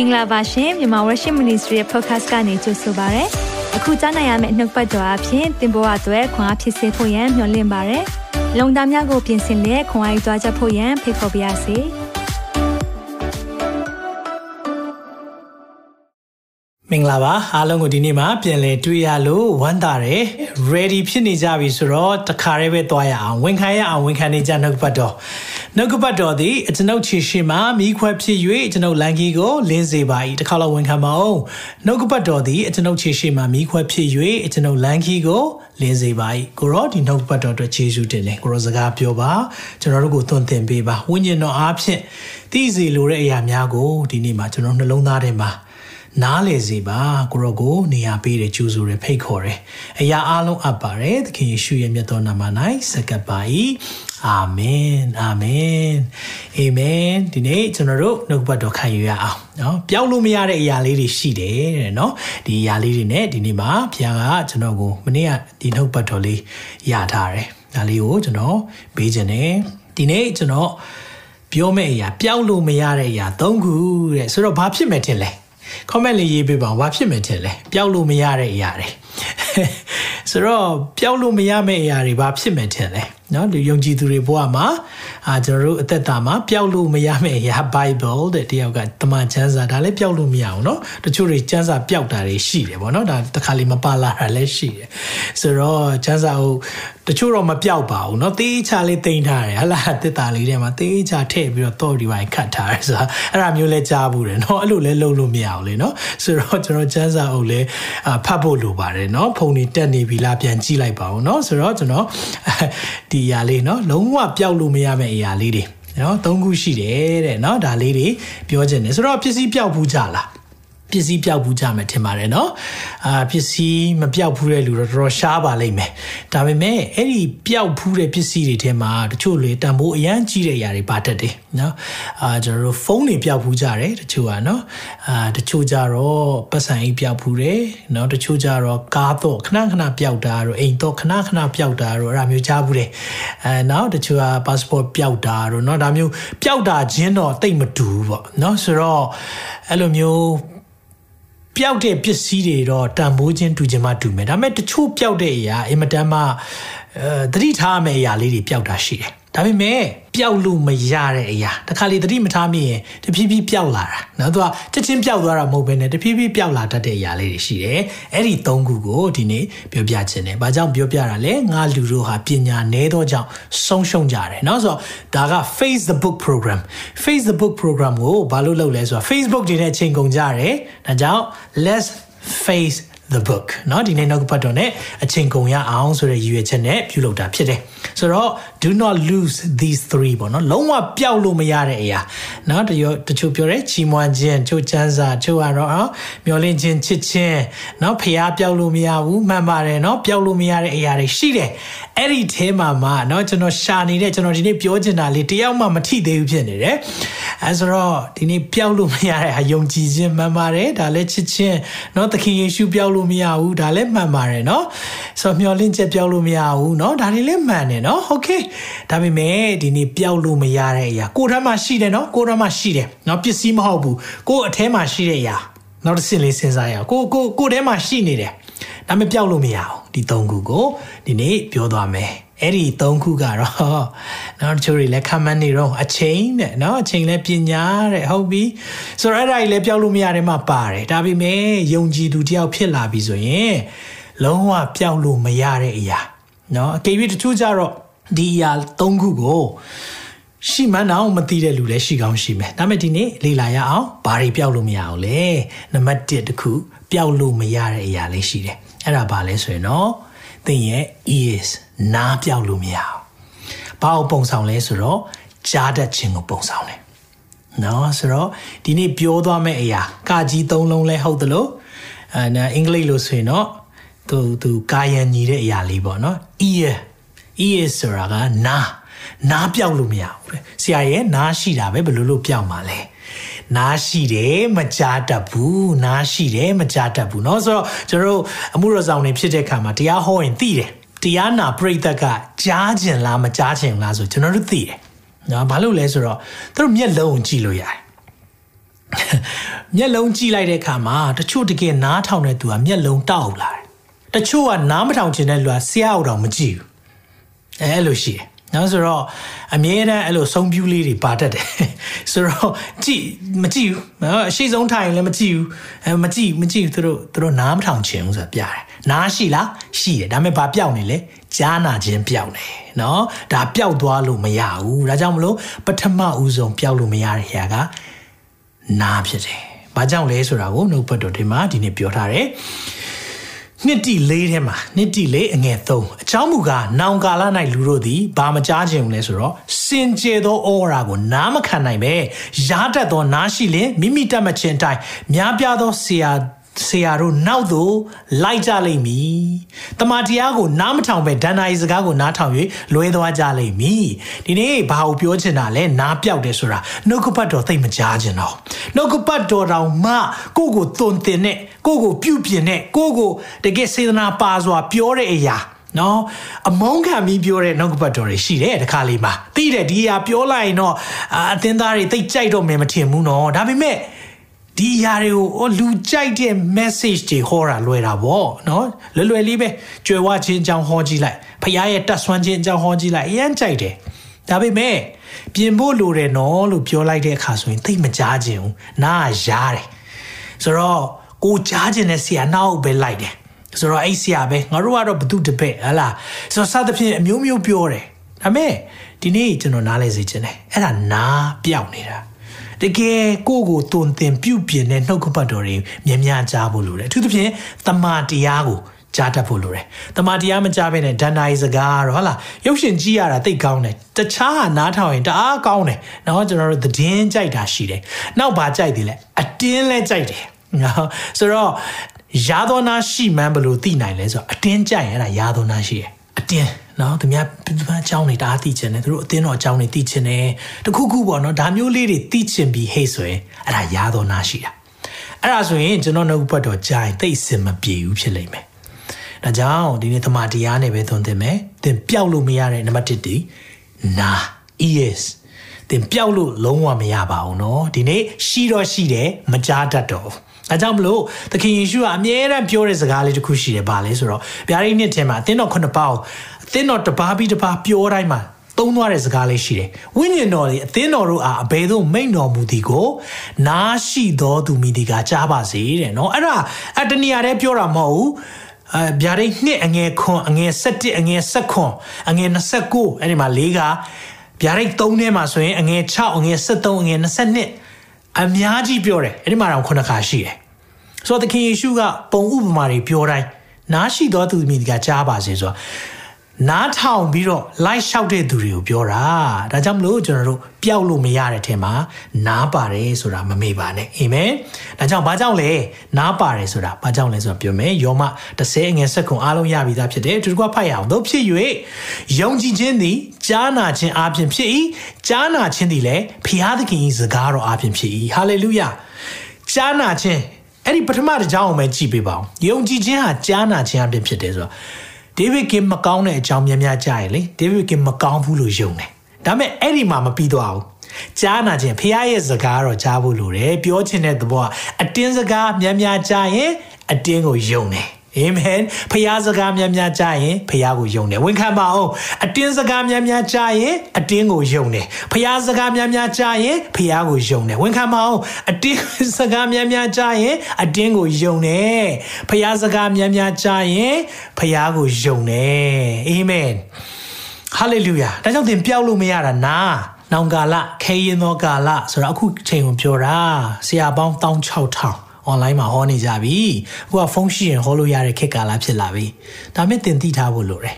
င်္ဂလာပါရှင်မြန်မာ Worship Ministry ရဲ့ podcast ကနေကြိုဆိုပါရစေ။အခုကြားနိုင်ရမယ့်နှုတ်ပတ်တော်အဖြစ်သင်ပေါ်အပ်ွယ်ခွန်အားဖြစ်စေဖို့ယံမျှဝင့်ပါရစေ။လုံတာများကိုပြင်ဆင်လက်ခွန်အားယူကြားချက်ဖို့ယံဖိတ်ခေါ်ပါရစေ။မင်္ဂလာပါအားလုံးကိုဒီနေ့မှာပြန်လည်တွေ့ရလို့ဝမ်းသာတယ် ready ဖြစ်နေကြပြီဆိုတော့တခါတည်းပဲသွားရအောင်ဝန်ခံရအောင်ဝန်ခံနေကြနှုတ်ပတ်တော် နှုတ်ပတ်တော်သည်ကျွန်ုပ်ခြေရှိမှမိခွက်ဖြစ်၍ကျွန်ုပ်လန်ကြီးကိုလင်းစေပါ၏တခါလောက်ဝန်ခံပါအောင်နှုတ်ပတ်တော်သည်ကျွန်ုပ်ခြေရှိမှမိခွက်ဖြစ်၍ကျွန်ုပ်လန်ကြီးကိုလင်းစေပါ၏ကိုရောဒီနှုတ်ပတ်တော်အတွက်ယေရှုတင်တယ်ကိုရောစကားပြောပါကျွန်တော်တို့ကိုသွန်သင်ပေးပါဝိညာဉ်တော်အားဖြင့်သိစေလိုတဲ့အရာများကိုဒီနေ့မှာကျွန်တော်နှလုံးသားထဲမှာ နားလေစီပါကိုရောကိုနေရာပေးတယ်ကျူးဆိုတယ်ဖိတ်ခေါ်တယ်အရာအလုံးအပ်ပါတယ်သခင်ယေရှုရဲ့မြတ်တော်နာမ၌စက္ကပ်ပါ၏အာမင်အာမင်အာမင်ဒီနေ့ကျွန်တော်တို့နှုတ်ပတ်တော်ခံယူရအောင်เนาะပျောက်လို့မရတဲ့အရာလေးတွေရှိတယ်တဲ့เนาะဒီအရာလေးတွေ ਨੇ ဒီနေ့မှာဘုရားကကျွန်တော်ကိုမနေ့ကဒီနှုတ်ပတ်တော်လေးရထားတယ်ဒါလေးကိုကျွန်တော်ပေးခြင်းတယ်ဒီနေ့ကျွန်တော်ပြောမယ့်အရာပျောက်လို့မရတဲ့အရာ၃ခုတဲ့ဆိုတော့ဘာဖြစ်မယ်ထင်လဲ comment လေးရေးပေးပါဘာဖြစ်မယ်ထင်လဲပျောက်လို့မရတဲ့အရာတွေ ဆိုတော့ပျောက်လို့မရမယ့်အရာတွေဘာဖြစ်မယ်ထင်လဲเนาะဒီယုံကြည်သူတွေဘဝမှာအာကျွန်တော်တို့အသက်တာမှာပျောက်လို့မရမယ့်အရာ Bible တဲ့တယောက်ကတမန်ကျမ်းစာဒါလည်းပျောက်လို့မရအောင်เนาะတချို့တွေကျမ်းစာပျောက်တာတွေရှိတယ်ဗောနော်ဒါတစ်ခါလေးမပါလာတာလည်းရှိတယ်ဆိုတော့ကျမ်းစာကိုတချို့တော့မပျောက်ပါဘူးเนาะတေးချလေးတင်ထားတယ်ဟလာတစ်တာလေးထဲမှာတေးချထည့်ပြီးတော့တော့ဒီပိုင်းခတ်ထားတယ်ဆိုတာအဲ့ဒါမျိုးလဲကြားဘူးတယ်เนาะအဲ့လိုလဲလုပ်လို့မရအောင်လေเนาะဆိုတော့ကျွန်တော်ကျမ်းစာအုပ်လဲဖတ်ဖို့လိုပါတယ် เนาะဖုန်နေတက်နေပြီလားပြန်ကြည့်လိုက်ပါဦးเนาะဆိုတော့ကျွန်တော်ဒီအရာလေးเนาะလုံးဝပျောက်လို့မရမယ့်အရာလေးတွေနော်သုံးခုရှိတယ်တဲ့နော်ဒါလေးတွေပြောချင်တယ်ဆိုတော့ပစ္စည်းပျောက်ဘူးကြလား ပစ္စည်းပျောက်ဘူးကြမယ်ထင်ပါတယ်နော်အာပစ္စည်းမပျောက်ဘူးတဲ့လူတော့တော်တော်ရှားပါလိမ့်မယ်ဒါပေမဲ့အဲ့ဒီပျောက်ဘူးတဲ့ပစ္စည်းတွေထဲမှာတချို့လေတန်ဖိုးအရန်ကြီးတဲ့အရာတွေပါတတ်တယ်နော်အာကျွန်တော်တို့ဖုန်းတွေပျောက်ဘူးကြတယ်တချို့ကနော်အာတချို့ကြတော့ပတ်စံအိတ်ပျောက်ဘူးတယ်နော်တချို့ကြတော့ကားတော့ခဏခဏပျောက်တာတော့အိမ်တော့ခဏခဏပျောက်တာတော့အဲ့ဒါမျိုးကြားဘူးတယ်အဲနော်တချို့က passport ပျောက်တာတော့နော်ဒါမျိုးပျောက်တာချင်းတော့တိတ်မတူဘူးပေါ့နော်ဆိုတော့အဲ့လိုမျိုး ပျောက်တဲ့ပစ္စည်းတွေတော့တန်ဖိုးချင်းတူချင်မှတူမယ်ဒါပေမဲ့တချို့ပျောက်တဲ့အရာအင်မတန်မှအဲသတိထားမယ့်အရာလေးတွေပျောက်တာရှိတယ် ဒါပေမဲ့ပျောက်လို့မရတဲ့အရာတခါလေသတိမထားမိရင်တဖြည်းဖြည်းပျောက်လာတာနော်သူကချက်ချင်းပျောက်သွားတာမဟုတ်ဘဲနဲ့တဖြည်းဖြည်းပျောက်လာတတ်တဲ့အရာလေးတွေရှိတယ်အဲ့ဒီ၃ခုကိုဒီနေ့ပြောပြခြင်းတယ်ဘာကြောင့်ပြောပြတာလဲငါလူတို့ဟာပညာနည်းသောကြောင့်ဆုံးရှုံးကြတယ်နော်ဆိုတော့ဒါက Face the Book program Face the Book program ကိုဘာလို့လုပ်လဲဆိုတော့ Facebook တွေနဲ့ချိန်ကုန်ကြတယ်ဒါကြောင့် let's face the book เนาะဒီနေ့နောက်ပတ်တော့ ਨੇ အချိန်ကုန်ရအောင်ဆိုတဲ့ရည်ရွယ်ချက်နဲ့ပြုလုပ်တာဖြစ်တယ်ဆိုတော့ do not lose these three ပေါ့เนาะလုံးဝပျောက်လို့မရတဲ့အရာเนาะတချို့တချို့ပြောတယ်ချီးမွမ်းခြင်းချို့ချမ်းစာချို့ကတော့မျောလင့်ခြင်းချစ်ခြင်းเนาะဖျားပျောက်လို့မရဘူးမှန်ပါတယ်เนาะပျောက်လို့မရတဲ့အရာတွေရှိတယ်အဲ့ဒီအဲမှာမှာเนาะကျွန်တော်ရှာနေတဲ့ကျွန်တော်ဒီနေ့ပြောချင်တာလေးတယောက်မှမထိသေးဘူးဖြစ်နေတယ်အဲဆိုတော့ဒီနေ့ပျောက်လို့မရတဲ့ဟာယုံကြည်ခြင်းမှန်ပါတယ်ဒါလည်းချစ်ခြင်းเนาะသခင်ယေရှုပျောက် လို့မရဘူးဒါလည်းမှန်ပါတယ်เนาะဆိုတော့မျောလင့်ချက်ပျောက်လို့မရဘူးเนาะဒါတွေလည်းမှန်တယ်เนาะโอเคဒါပေမဲ့ဒီနေ့ပျောက်လို့မရတဲ့အရာကိုယ်ထမ်းမှာရှိတယ်เนาะကိုယ်ထမ်းမှာရှိတယ်เนาะပစ္စည်းမဟုတ်ဘူးကိုယ်အထဲမှာရှိတဲ့အရာနောက်တစ်ဆင့်လေးစဉ်းစားရအောင်ကိုကိုကိုယ်ထဲမှာရှိနေတယ်ဒါပေမဲ့ပျောက်လို့မရအောင်ဒီ၃ခုကိုဒီနေ့ပြောသွားမယ် အဲ့ဒီ၃ခုကတော့နော်တချို့တွေလည်းခံမှန်းနေတော့အချိန်တဲ့နော်အချိန်လည်းပညာတဲ့ဟုတ်ပြီဆိုတော့အဲ့ဒါကြီးလည်းပြောက်လို့မရတယ်မှပါတယ်ဒါပေမဲ့ယုံကြည်သူတယောက်ဖြစ်လာပြီဆိုရင်လုံးဝပျောက်လို့မရတဲ့အရာနော်အကယ်၍တချို့ကြတော့ဒီအရာ၃ခုကိုရှိမှန်းတော့မသိတဲ့လူလည်းရှိကောင်းရှိမယ်ဒါပေမဲ့ဒီနေ့လေ့လာရအောင်ဘာတွေပျောက်လို့မရအောင်လဲနံပါတ်1တခုပျောက်လို့မရတဲ့အရာလေးရှိတယ်အဲ့ဒါဘာလဲဆိုရင်တော့သင်ရဲ့ ears နားပြောက်လို့မရအောင်ဘာကိုပုံဆောင်လဲဆိုတော့ကြားတတ်ခြင်းကိုပုံဆောင်တယ်နော်ဆိုတော့ဒီနေ့ပြောသွားမယ့်အရာကာကြီးသုံးလုံးလဲဟုတ်သလိုအဲအင်္ဂလိပ်လို့ဆိုရင်တော့သူသူကာယံညီတဲ့အရာလေးပေါ့နော် ear ear ဆိုတာကနားနားပြောက်လို့မရဘူးပဲဆရာရဲ့နားရှိတာပဲဘယ်လိုလုပ်ပြောက်မှာလဲနားရှိတယ်မကြားတတ်ဘူးနားရှိတယ်မကြားတတ်ဘူးเนาะဆိုတော့ကျွန်တော်တို့အမှုရဆောင်နေဖြစ်တဲ့ခါမှာတရားဟောရင်သိတယ် တရားနာပြိသက်ကကြားကျင်လားမကြားကျင်လားဆိုကျွန်တော်တို့သိတယ်နော်ဘာလို့လဲဆိုတော့သူတို့မျက်လုံးကိုကြည့်လို့ရတယ်မျက်လုံးကြည့်လိုက်တဲ့အခါမှာတချို့တကယ်နားထောင်တဲ့သူကမျက်လုံးတောက်လာတယ်တချို့ကနားမထောင်ချင်တဲ့လူကဆရာအောင်မကြည့်ဘူးအဲအဲ့လိုရှိတယ် နော်ဆိုတော့အမြဲတမ်းအဲ့လိုဆုံးပြူးလေးတွေပါတတ်တယ်ဆိုတော့ကြည့်မကြည့်ဘူးနော်အရှိဆုံးထိုင်လည်းမကြည့်ဘူးအဲမကြည့်မကြည့်သူတို့သူတို့နားမထောင်ချင်ဘူးဆိုတာပြတယ်နားရှိလားရှိတယ်ဒါပေမဲ့ဘာပြောက်နေလဲကြားနာခြင်းပြောက်နေနော်ဒါပြောက်သွားလို့မရဘူးဒါကြောင့်မလို့ပထမဦးဆုံးပြောက်လို့မရတဲ့ခါကနားဖြစ်တယ်ဘာကြောင့်လဲဆိုတာကိုနှုတ်ပတ်တော်ဒီမှာဒီနေ့ပြောထားတယ် နှစ်တိလေးထဲမှာနှစ်တိလေးအငယ်သုံးအချောင်းမူကားနောင်ကာလ၌လူတို့သည်ဘာမကြားခြင်းလဲဆိုတော့စင်ကြယ်သောဩဝါဒကိုနားမခံနိုင်ပဲရားတတ်သောနားရှိလင်မိမိတတ်မှခြင်းအတိုင်းများပြားသောဆရာ ဆရာတို့နောက်သို့လိုက်ကြလိမ့်မည်။တမန်တရားကိုနားမထောင်ပဲဒဏ္ဍာရီစကားကိုနားထောင်၍လွဲသွားကြလိမ့်မည်။ဒီနေ့ဘာကိုပြောချင်တာလဲနားပြောက်တယ်ဆိုတာနှုတ်ကပတ်တော်သိမကြားခြင်းတော့နှုတ်ကပတ်တော်တော်မှကိုကိုသွန်သင်နဲ့ကိုကိုပြုတ်ပြင်းနဲ့ကိုကိုတကယ်စေတနာပါစွာပြောတဲ့အရာနော်အမုန်းခံပြီးပြောတဲ့နှုတ်ကပတ်တော်တွေရှိတယ်တခါလေးမှာသိတယ်ဒီအရာပြောလိုက်ရင်တော့အသင်းသားတွေသိကြိုက်တော့မယ်မထင်ဘူးနော်ဒါပေမဲ့ ဒီအရာတွေကိုလူကြိုက်တဲ့ message တွေဟောတာလွယ်တာပေါ့နော်လွယ်လွယ်လေးပဲကြွယ်ဝချင်းအကြောင်းဟောကြည့်လိုက်ဖခင်ရဲ့တတ်ဆွမ်းခြင်းအကြောင်းဟောကြည့်လိုက်အရင်ကြိုက်တယ်ဒါပေမဲ့ပြင်ဖို့လိုတယ်နော်လို့ပြောလိုက်တဲ့အခါဆိုရင်သိမကြားခြင်းဘူးနားရားတယ်ဆိုတော့ကိုကြားခြင်းနဲ့ဆရာနောက်ပဲလိုက်တယ်ဆိုတော့အဲ့ဆရာပဲငါတို့ကတော့ဘသူတပည့်ဟလားဆိုတော့စသဖြင့်အမျိုးမျိုးပြောတယ်ဒါပေမဲ့ဒီနေ့ကျွန်တော်နားလဲစေခြင်းတယ်အဲ့ဒါနားပြောက်နေတာ တကယ်ကိုယ့်ကိုတုံသင်ပြုပြင်တဲ့နှုတ်ကပတ်တော်တွေများများကြားဖို့လိုတယ်အထူးသဖြင့်တမာတရားကိုကြားတတ်ဖို့လိုတယ်။တမာတရားမကြားဘဲနဲ့ဒဏ္ဍာရီစကားတော့ဟုတ်လားရုပ်ရှင်ကြည့်ရတာသိကောင်းတယ်။တခြားဟာနားထောင်ရင်တအားကောင်းတယ်။နော်ကျွန်တော်တို့သတင်းကြိုက်တာရှိတယ်။နောက်ဘာကြိုက်တယ်လဲအတင်းလဲကြိုက်တယ်။နော်ဆိုတော့ရာသောနာရှိမှန်းဘလို့သိနိုင်လဲဆိုတော့အတင်းကြိုက်ရင်အဲ့ဒါရာသောနာရှိတယ်။ အတင်းနော်သူများသူများအကြောင်းတွေတအားသိချင်တယ်သူတို့အသင်းတော်အကြောင်းတွေသိချင်တယ်တခုခုပေါ့နော်ဒါမျိုးလေးတွေသိချင်ပြီးဟေ့ဆိုရင်အဲ့ဒါရားတော်နာရှိတာအဲ့ဒါဆိုရင်ကျွန်တော်နှုတ်ဘတ်တော်ကြာရင်သိစင်မပြေဘူးဖြစ်လိမ့်မယ်ဒါကြောင့်ဒီနေ့သမာတရားနဲ့ပဲသွန်သင်မယ်သင်ပျောက်လို့မရတဲ့နံပါတ်1ဒီနာ ears သင်ပျောက်လို့လုံးဝမရပါဘူးเนาะဒီနေ့ရှိတော့ရှိတယ်မကြားတတ်တော့ ။ဒါကြောင့်မလို့သခင်ယေရှုကအမြဲတမ်းပြောတဲ့စကားလေးတစ်ခုရှိတယ်ဗာလဲဆိုတော့ဗျာဒိတ်နှစ်ထဲမှာအသင်းတော်ခုနှစ်ပါးကိုအသင်းတော်တစ်ပါးပြီးတစ်ပါးပြောတိုင်းမှာသုံးသွားတဲ့စကားလေးရှိတယ်။ဝိညာဉ်တော်တွေအသင်းတော်တို့အားအဘယ်သို့မိန့်တော်မူသည်ကိုနားရှိတော်သူမိဒီကကြားပါစေတဲ့နော်။အဲ့ဒါအတဏီယာတည်းပြောတာမဟုတ်ဘူး။အဲဗျာဒိတ်နှစ်အငယ်ခွန်အငယ်၁၁အငယ်၁ခွန်အငယ်၂၉အဲ့ဒီမှာ၄ကဗျာဒိတ်၃ထဲမှာဆိုရင်အငယ်၆အငယ်၁၃အငယ်၂၂ အများကြီးပြောတယ်အဲ့ဒီမှာတော့ခုနှစ်ခါရှိတယ်ဆိုတော့သခင်ယေရှုကပုံဥပမာတွေပြောတိုင်းနားရှိသောသူမိဒီကကြားပါစေဆိုတော့ နားထောင်ပြီးတော့လိုက်လျှောက်တဲ့သူတွေကိုပြောတာဒါကြောင့်မလို့ကျွန်တော်တို့ပျောက်လို့မရတဲ့ထဲမှာနားပါတယ်ဆိုတာမမေ့ပါနဲ့အာမင်ဒါကြောင့်ဘာကြောင့်လဲနားပါတယ်ဆိုတာဘာကြောင့်လဲဆိုတော့ပြောမယ်ယောမ30ငယ်ဆက်ခွန်အားလုံးရပြီးသားဖြစ်တယ်သူတို့ကဖတ်ရအောင်တို့ဖြစ်၍ယုံကြည်ခြင်းသည်ကြားနာခြင်းအပြင်ဖြစ်၏ကြားနာခြင်းသည်လည်းဖျားသခင်၏စကားတော်အပြင်ဖြစ်၏ဟာလေလုယာကြားနာခြင်းအဲ့ဒီပထမတစ်ကြောင်းကိုပဲကြည့်ပေးပါဦးယုံကြည်ခြင်းဟာကြားနာခြင်းအပြင်ဖြစ်တယ်ဆိုတော့ ဒေးဗစ်ကင်မကောင်းတဲ့အကြောင်းများများကြားရင်လေဒေးဗစ်ကင်မကောင်းဘူးလို့ယုံတယ်ဒါပေမဲ့အဲ့ဒီမှာမပြီးသွားဘူးကြားနာခြင်းဖခင်ရဲ့စကားတော့ကြားဖို့လိုတယ်ပြောချင်တဲ့သဘောကအတင်းစကားများများကြားရင်အတင်းကိုယုံတယ် အာမင်ဖခင်စကားများများကြားရင်ဖခင်ကိုယုံတယ်ဝန်ခံပါအောင်အတင်းစကားများများကြားရင်အတင်းကိုယုံတယ်ဖခင်စကားများများကြားရင်ဖခင်ကိုယုံတယ်ဝန်ခံပါအောင်အတင်းစကားများများကြားရင်အတင်းကိုယုံတယ်ဖခင်စကားများများကြားရင်ဖခင်ကိုယုံတယ်အာမင်ဟာလေလုယာဒါကြောင့်သင်ပြောက်လို့မရတာနာနောင်ကာလခဲရင်သောကာလဆိုတော့အခုချိန်ကိုပြောတာဆရာပေါင်း16000 online မှာဟောနေကြပြီအခုကဖုန်းရှိရင်ဟောလို့ရတဲ့ခေတ်ကာလဖြစ်လာပြီဒါမဲ့တင်သိထားဖို့လိုတယ်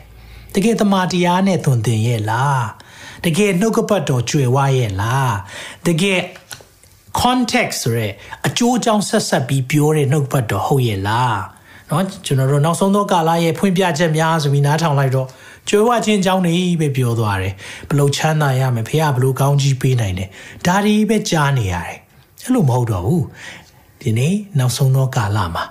တကယ်တမာတရားနဲ့သွန်သင်ရဲ့လားတကယ်နှုတ်ကပတ်တော်ကြွယ်ဝရဲ့လားတကယ် context ဆိုရဲအကျိုးအကြောင်းဆက်ဆက်ပြီးပြောတဲ့နှုတ်ပတ်တော်ဟုတ်ရဲ့လားเนาะကျွန်တော်တို့နောက်ဆုံးသောကာလရဲ့ဖွင့်ပြချက်များဆိုပြီးနားထောင်လိုက်တော့ကြွယ်ဝခြင်းအကြောင်းတွေပဲပြောသွားတယ်ဘလို့ချမ်းသာရမယ်ဖေကဘလို့ကောင်းကြီးပေးနိုင်တယ်ဒါတွေပဲကြားနေရတယ်အဲ့လိုမဟုတ်တော့ဘူး ဒီနေ့နောက်ဆုံးသောကာလမှာ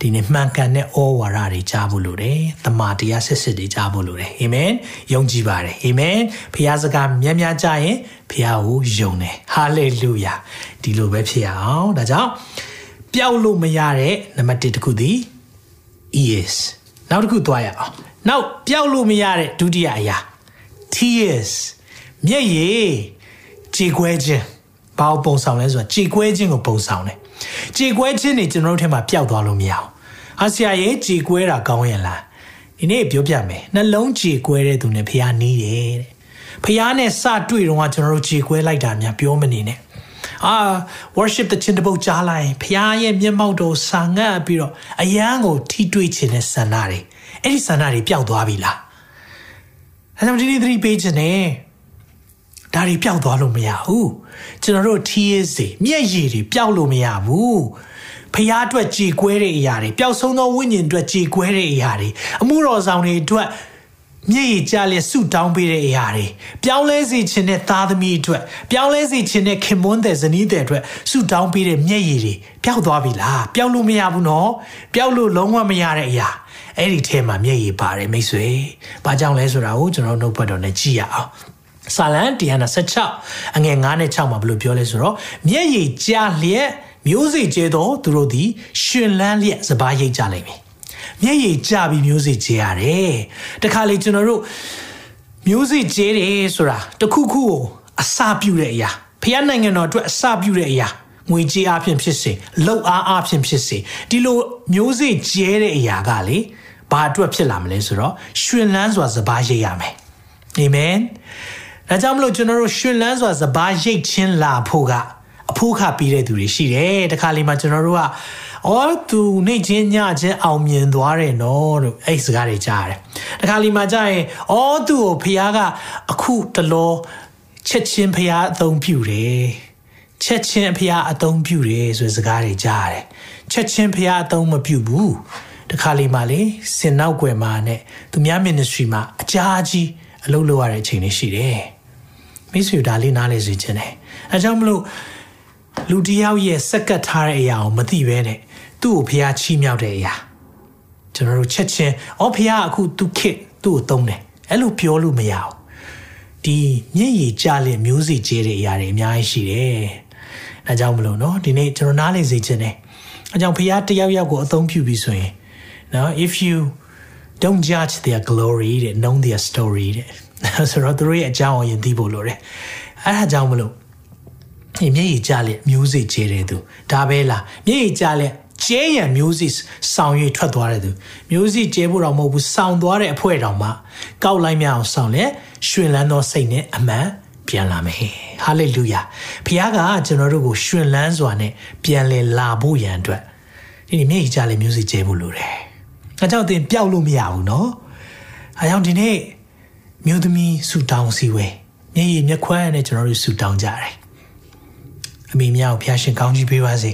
ဒီနေ့မှန်ကန်တဲ့ဩဝါဒတွေကြားဖို့လိုတယ်။တမန်တရားစစ်စစ်တွေကြားဖို့လိုတယ်။အာမင်။ယုံကြည်ပါတယ်။အာမင်။ဖခင်စကားများများကြားရင်ဖခင်ကိုယုံတယ်။ဟာလေလုယာ။ဒီလိုပဲဖြစ်အောင်။ဒါကြောင့်ပျောက်လို့မရတဲ့နံပါတ်1တစ်ခုသည် is နောက်တစ်ခုသွားရအောင်။နောက်ပျောက်လို့မရတဲ့ဒုတိယအရာ tears မျက်ရည်ကြေကွဲခြင်းဘာကိုပုံဆောင်လဲဆိုတော့ကြေကွဲခြင်းကိုပုံဆောင်တယ် ကြေကွဲခြင်းနေကျွန်တော်တို့ထဲမှာပျောက်သွားလို့မရအောင်အာဆီယာရဲ့ကြေကွဲတာကောင်းရဲ့လားဒီနေ့ပြောပြမယ်နှလုံးကြေကွဲတဲ့သူနဲ့ဖះနီးတယ်တဲ့ဖះနဲ့စတွေ့တော့ကျွန်တော်တို့ကြေကွဲလိုက်တာများပြောမနေနဲ့အာ worship the ချင်းတပုတ်ကြားလိုက်ဖះရဲ့မျက်မှောက်တော်ဆာငတ်ပြီးတော့အယံကိုထိတွေ့ခြင်းနဲ့ဆန္ဒတွေအဲ့ဒီဆန္ဒတွေပျောက်သွားပြီလားအဲကြောင့်ဒီနေ့သတိပေးခြင်းနဲ့ ဒါတွေပျောက်သွားလို့မရဘူးကျွန်တော်တို့ tears တွေမျက်ရည်တွေပျောက်လို့မရဘူးဖျားအတွက်ကြေကွဲတဲ့အရာတွေပျောက်ဆုံးသောဝိညာဉ်အတွက်ကြေကွဲတဲ့အရာတွေအမှုတော်ဆောင်တွေအတွက်မျက်ရည်ကျလျက်ဆုတောင်းပေးတဲ့အရာတွေပြောင်းလဲစေခြင်းနဲ့သားသမီးအတွက်ပြောင်းလဲစေခြင်းနဲ့ခင်မွန်းတဲ့ဇနီးတဲ့အတွက်ဆုတောင်းပေးတဲ့မျက်ရည်တွေပျောက်သွားပြီလားပျောက်လို့မရဘူးနော်ပျောက်လို့လုံးဝမရတဲ့အရာအဲ့ဒီထဲမှာမျက်ရည်ပါတယ်မိတ်ဆွေ။ဘာကြောင့်လဲဆိုတာကိုကျွန်တော်နှုတ်ဘတ်တော်နဲ့ကြည့်ရအောင်။ စာလံ116အငယ်9နဲ့6မှာဘယ်လိုပြောလဲဆိုတော့မျက်ရည်ကျလျက်မျိုးစေ့ကျဲတော့သူတို့သည်ရှင်လန်းလျက်စပားရိတ်ကြလိမ့်မယ်မျက်ရည်ကျပြီးမျိုးစေ့ကျဲရတယ်တခါလေကျွန်တော်တို့မျိုးစေ့ကျဲတယ်ဆိုတာတခုခုကိုအစာပြုတဲ့အရာဖျားနိုင်ငံတော်အတွက်အစာပြုတဲ့အရာငွေကြေးအဖြစ်ဖြစ်စေလှုပ်အားအဖြစ်ဖြစ်စေဒီလိုမျိုးစေ့ကျဲတဲ့အရာကလေဘာအတွက်ဖြစ်လာမလဲဆိုတော့ရှင်လန်းစွာစပားရိတ်ရမယ်အာမင် ဒါကြောင့်မလို့ကျွန်တော်တို့ရှင်လန်းစွာစပားရိတ်ချင်းလာဖို့ကအဖိုးခပြီးတဲ့သူတွေရှိတယ်တခါလေမှကျွန်တော်တို့ကအော်သူနေချင်းညချင်းအောင်မြင်သွားတယ်နော်လို့အဲ့စကားတွေကြားရတယ်တခါလေမှကြားရင်အော်သူ့ကိုဖះကအခုတလောချက်ချင်းဖះအသုံးပြုတယ်ချက်ချင်းဖះအသုံးပြုတယ်ဆိုတဲ့စကားတွေကြားရတယ်ချက်ချင်းဖះအသုံးမပြုဘူးတခါလေမှလေစင်နောက်ွယ်မှာနဲ့သူများ ministry မှာအကြာကြီးအလုပ်လုပ်ရတဲ့အချိန်လေးရှိတယ် မိတ်ဆွေဒါလေးနားလဲစေခြင်းတယ်အဲကြောင့်မလို့လူတယောက်ရဲ့စက်ကတ်ထားတဲ့အရာကိုမသိဘဲနဲ့သူ့ကိုဖះချီးမြှောက်တဲ့အရာကျွန်တော်တို့ချက်ချင်းအော်ဖះအခုသူခစ်သူ့ကိုသုံးတယ်အဲ့လိုပြောလို့မရဘူးဒီမျက်ရည်ကျလင်မျိုးစီကျဲတဲ့အရာတွေအများကြီးရှိတယ်အဲကြောင့်မလို့เนาะဒီနေ့ကျွန်တော်နားလဲစေခြင်းတယ်အဲကြောင့်ဖះတယောက်ယောက်ကိုအသုံးပြုပြီးဆိုရင်နော် if you don't judge their glory တဲ့ know their story တဲ့ ဆိုတော့သူတို့ရဲ့အကြောင်းအရင်သိဖို့လိုတယ်အဲဒါကြောင့်မလို့ဒီမျက်ရည်ကျလက်မျိုးစေ့ကျဲတဲ့သူဒါပဲလားမျက်ရည်ကျလက်ကျဲရံမျိုးစေ့ဆောင်ရွက်ထွက်သွားတဲ့သူမျိုးစေ့ကျဲဖို့တော့မဟုတ်ဘူးဆောင်သွားတဲ့အဖွဲတော်မှာကောက်လိုက်မြအောင်ဆောင်လဲရွှင်လန်းသောစိတ်နဲ့အမှန်ပြန်လာမယ်ဟာလေလုယာဖခင်ကကျွန်တော်တို့ကိုရွှင်လန်းစွာနဲ့ပြန်လည်လာဖို့ရန်အတွက်ဒီနေ့မျက်ရည်ကျလက်မျိုးစေ့ကျဲဖို့လိုတယ်အဲကြောင့်သင်ပျောက်လို့မရဘူးเนาะအဲကြောင့်ဒီနေ့ မြို့သမီးဆူတောင်းစီဝဲမျက်ရည်မျက်ခွန်းနဲ့ကျွန်တော်တို့ဆူတောင်းကြတယ်အမိများကိုဖျားရှင်ကောင်းကြီးပေးပါစေ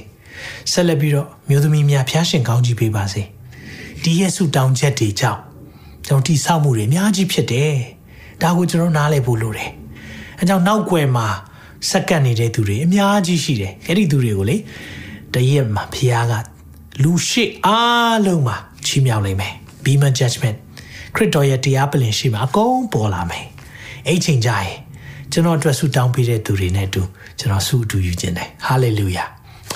ဆက်လက်ပြီးတော့မြို့သမီးများဖျားရှင်ကောင်းကြီးပေးပါစေဒီရဲ့ဆူတောင်းချက်တွေကြောင့်ကျွန်တော်တိဆောက်မှုတွေအများကြီးဖြစ်တယ်ဒါကိုကျွန်တော်နားလည်ဖို့လိုတယ်အဲကြောင့်နောက်ွယ်မှာစက္ကန့်နေတဲ့သူတွေအများကြီးရှိတယ်အဲ့ဒီသူတွေကိုလေတရက်မှာဖျားကလူရှိအားလုံးမှာချီးမြှောက်လိုက်မယ် Beamer Judgment ခရစ်တော်ရဲ့တရားပလင်ရှိမှာအကုန်ပေါ်လာမယ်အဲ့ချိန်ကြရင်ကျွန်တော်အတွက်ဆုတောင်းပေးတဲ့သူတွေနဲ့အတူကျွန်တော်ဆုအတူယူခြင်းတယ်ဟာလေလုယာ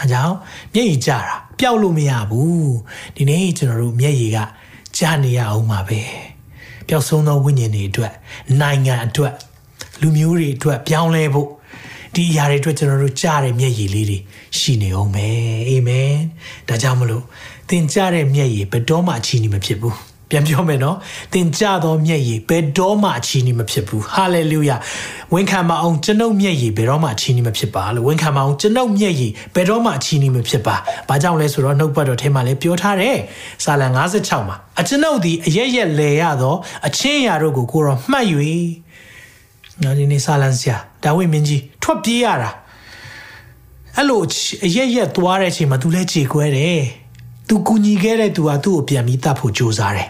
အကြောင်းမျက်ရည်ကျတာပျောက်လို့မရဘူးဒီနေ့ကျွန်တော်တို့မျက်ရည်ကကြာနေရအောင်ပါပဲပျောက်ဆုံးသောဝိညာဉ်တွေအတွက်နိုင်ငံအတွက်လူမျိုးတွေအတွက်ပြောင်းလဲဖို့ဒီအရာတွေအတွက်ကျွန်တော်တို့ကြားတဲ့မျက်ရည်လေးတွေရှိနေအောင်ပဲအာမင်ဒါကြောင့်မလို့သင်ကြားတဲ့မျက်ရည်ဘယ်တော့မှအချီးနှီးမဖြစ်ဘူး ပြန်ပြောမယ်နော်သင်ကြသောမျက်ရည်ဘယ်တော့မှအချီးနှီးမဖြစ်ဘူးဟာလေလုယာဝန်ခံမအောင်ကျွန်ုပ်မျက်ရည်ဘယ်တော့မှအချီးနှီးမဖြစ်ပါလို့ဝန်ခံမအောင်ကျွန်ုပ်မျက်ရည်ဘယ်တော့မှအချီးနှီးမဖြစ်ပါဘာကြောင့်လဲဆိုတော့နှုတ်ပတ်တော်ထဲမှာလည်းပြောထားတယ်စာလံ56မှာအကျွန်ုပ်သည်အရက်ရက်လဲရသောအချင်းရာတို့ကိုကိုရောမှတ်၍နော်ဒီနေ့စာလံဆရာဒါဝိမင်းကြီးထွက်ပြေးရတာအဲ့လိုအရက်ရက်သွားတဲ့အချိန်မှာ तू လဲခြေခွဲတယ် तू ကူညီခဲ့တဲ့ तू ဟာသူ့ကိုပြန်ပြီးတတ်ဖို့ကြိုးစားတယ်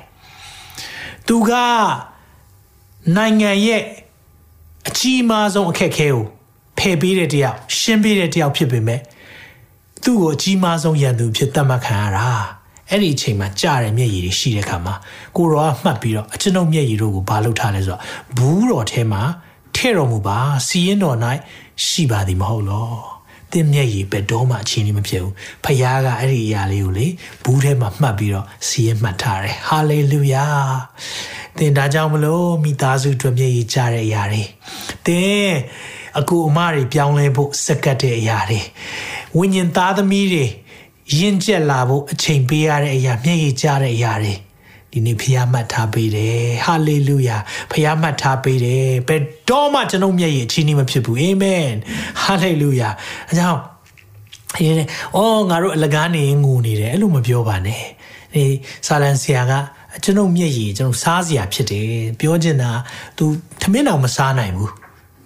သူကနိုင်ငံရဲ့အကြီးမားဆုံးအခက်အခဲကိုဖယ်ပေးတဲ့တယောက်ရှင်းပေးတဲ့တယောက်ဖြစ်ပေမဲ့သူ့ကိုအကြီးမားဆုံးရန်သူဖြစ်သတ်မှတ်ခံရတာအဲ့ဒီအချိန်မှာကြားတဲ့မျက်ရည်တွေရှိတဲ့ခါမှာကိုရောကမှတ်ပြီးတော့အကျွန်ုပ်မျက်ရည်တို့ကိုဘာလုပ်ထားလဲဆိုတော့ဘူးတော်ထဲမှာထဲ့တော်မူပါစီရင်တော်၌ရှိပါသည်မဟုတ်လော သင်မျက်ရည်ပဲတော့မှအချင်းကြီးမဖြစ်ဘူးဖခင်ကအဲ့ဒီအရာလေးကိုလေဘူးထဲမှာမှတ်ပြီးတော့စီရင်မှတ်ထားတယ်ဟာလေလုယာသင်ဒါကြောင့်မလို့မိသားစုအတွက်မျက်ရည်ကျတဲ့အရာတွေသင်အကူအမတွေပြောင်းလဲဖို့စက္ကတ်တဲ့အရာတွေဝိညာဉ်သားသမီးတွေရင့်ကျက်လာဖို့အချိန်ပေးရတဲ့အရာမျက်ရည်ကျတဲ့အရာတွေ ဒီနေ့ဖခင်မှတ်ထားပေးတယ်ဟာလေလုယာဖခင်မှတ်ထားပေးတယ်ဘယ်တော့မှကျွန်ုပ်မျက်ရည်အချင်းကြီးမဖြစ်ဘူးအာမင်ဟာလေလုယာအကြောင်းရေးတယ်အော်ငါတို့အလကားနေငိုနေတယ်အဲ့လိုမပြောပါနဲ့ဒီဆာလန်ဆရာကကျွန်ုပ်မျက်ရည်ကျွန်ုပ်စားစရာဖြစ်တယ်ပြောချင်တာ तू သမင်းတော်မစားနိုင်ဘူး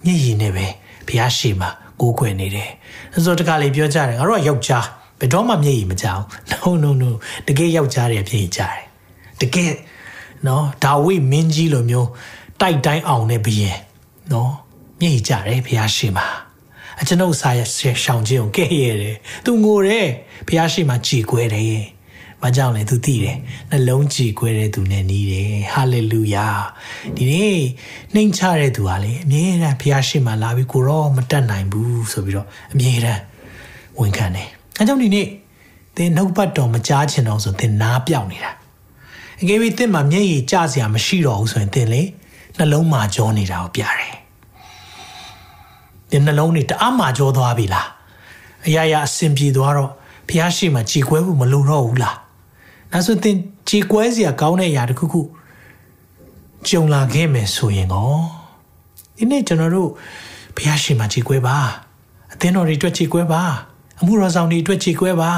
မျက်ရည်နဲ့ပဲဘုရားရှိမှာကိုးကွယ်နေတယ်ဆိုတော့တခါလေပြောကြတယ်ငါတို့ကယောက်ျားဘယ်တော့မှမျက်ရည်မကြောက် no no no တကယ်ယောက်ျားတွေဖြစ်ကြတယ် တကယ်နော်ဒါဝိမင်းကြီးလိုမျိုးတိုက်တိုင်းအောင်တဲ့ဘယင်နော်မျက်ရည်ကြတယ်ဘုရားရှိမှာအကျွန်ုပ်စာရရှောင်ခြင်းကိုကဲ့ရဲ့တယ်သူငိုတယ်ဘုရားရှိမှာကြည်ကွဲတယ်ဘာကြောင့်လဲသူသိတယ်နှလုံးကြည်ကွဲတဲ့သူနဲ့နီးတယ်ဟာလေလုယာဒီနေ့နှိမ်ချတဲ့သူဟာလေအမြဲတမ်းဘုရားရှိမှလာပြီးကိုရောမတက်နိုင်ဘူးဆိုပြီးတော့အမြဲတမ်းဝန်ခံတယ်အဲကြောင့်ဒီနေ့သင်နှုတ်ပတ်တော်မကြားချင်တော့ဆိုသင်နားပြောက်နေတာ အကယ်၍သင်မှာမျက်ရည်ကျစရာမရှိတော့ဘူးဆိုရင်သင်လေနှလုံးမှာကြောနေတာကိုပြတယ်သင်နှလုံးတွေတအားမှာကြောသွားပြီလားအရာရာအဆင်ပြေသွားတော့ဖះရှိမှကြည်ကွဲဖို့မလိုတော့ဘူးလားဒါဆိုသင်ကြည်ကွဲစရာကောင်းတဲ့အရာတစ်ခုခုကြုံလာခဲ့မယ်ဆိုရင်ကောဒီနေ့ကျွန်တော်တို့ဖះရှိမှကြည်ကွဲပါအသင်းတော်တွေအတွက်ကြည်ကွဲပါအမှုတော်ဆောင်တွေအတွက်ကြည်ကွဲပါ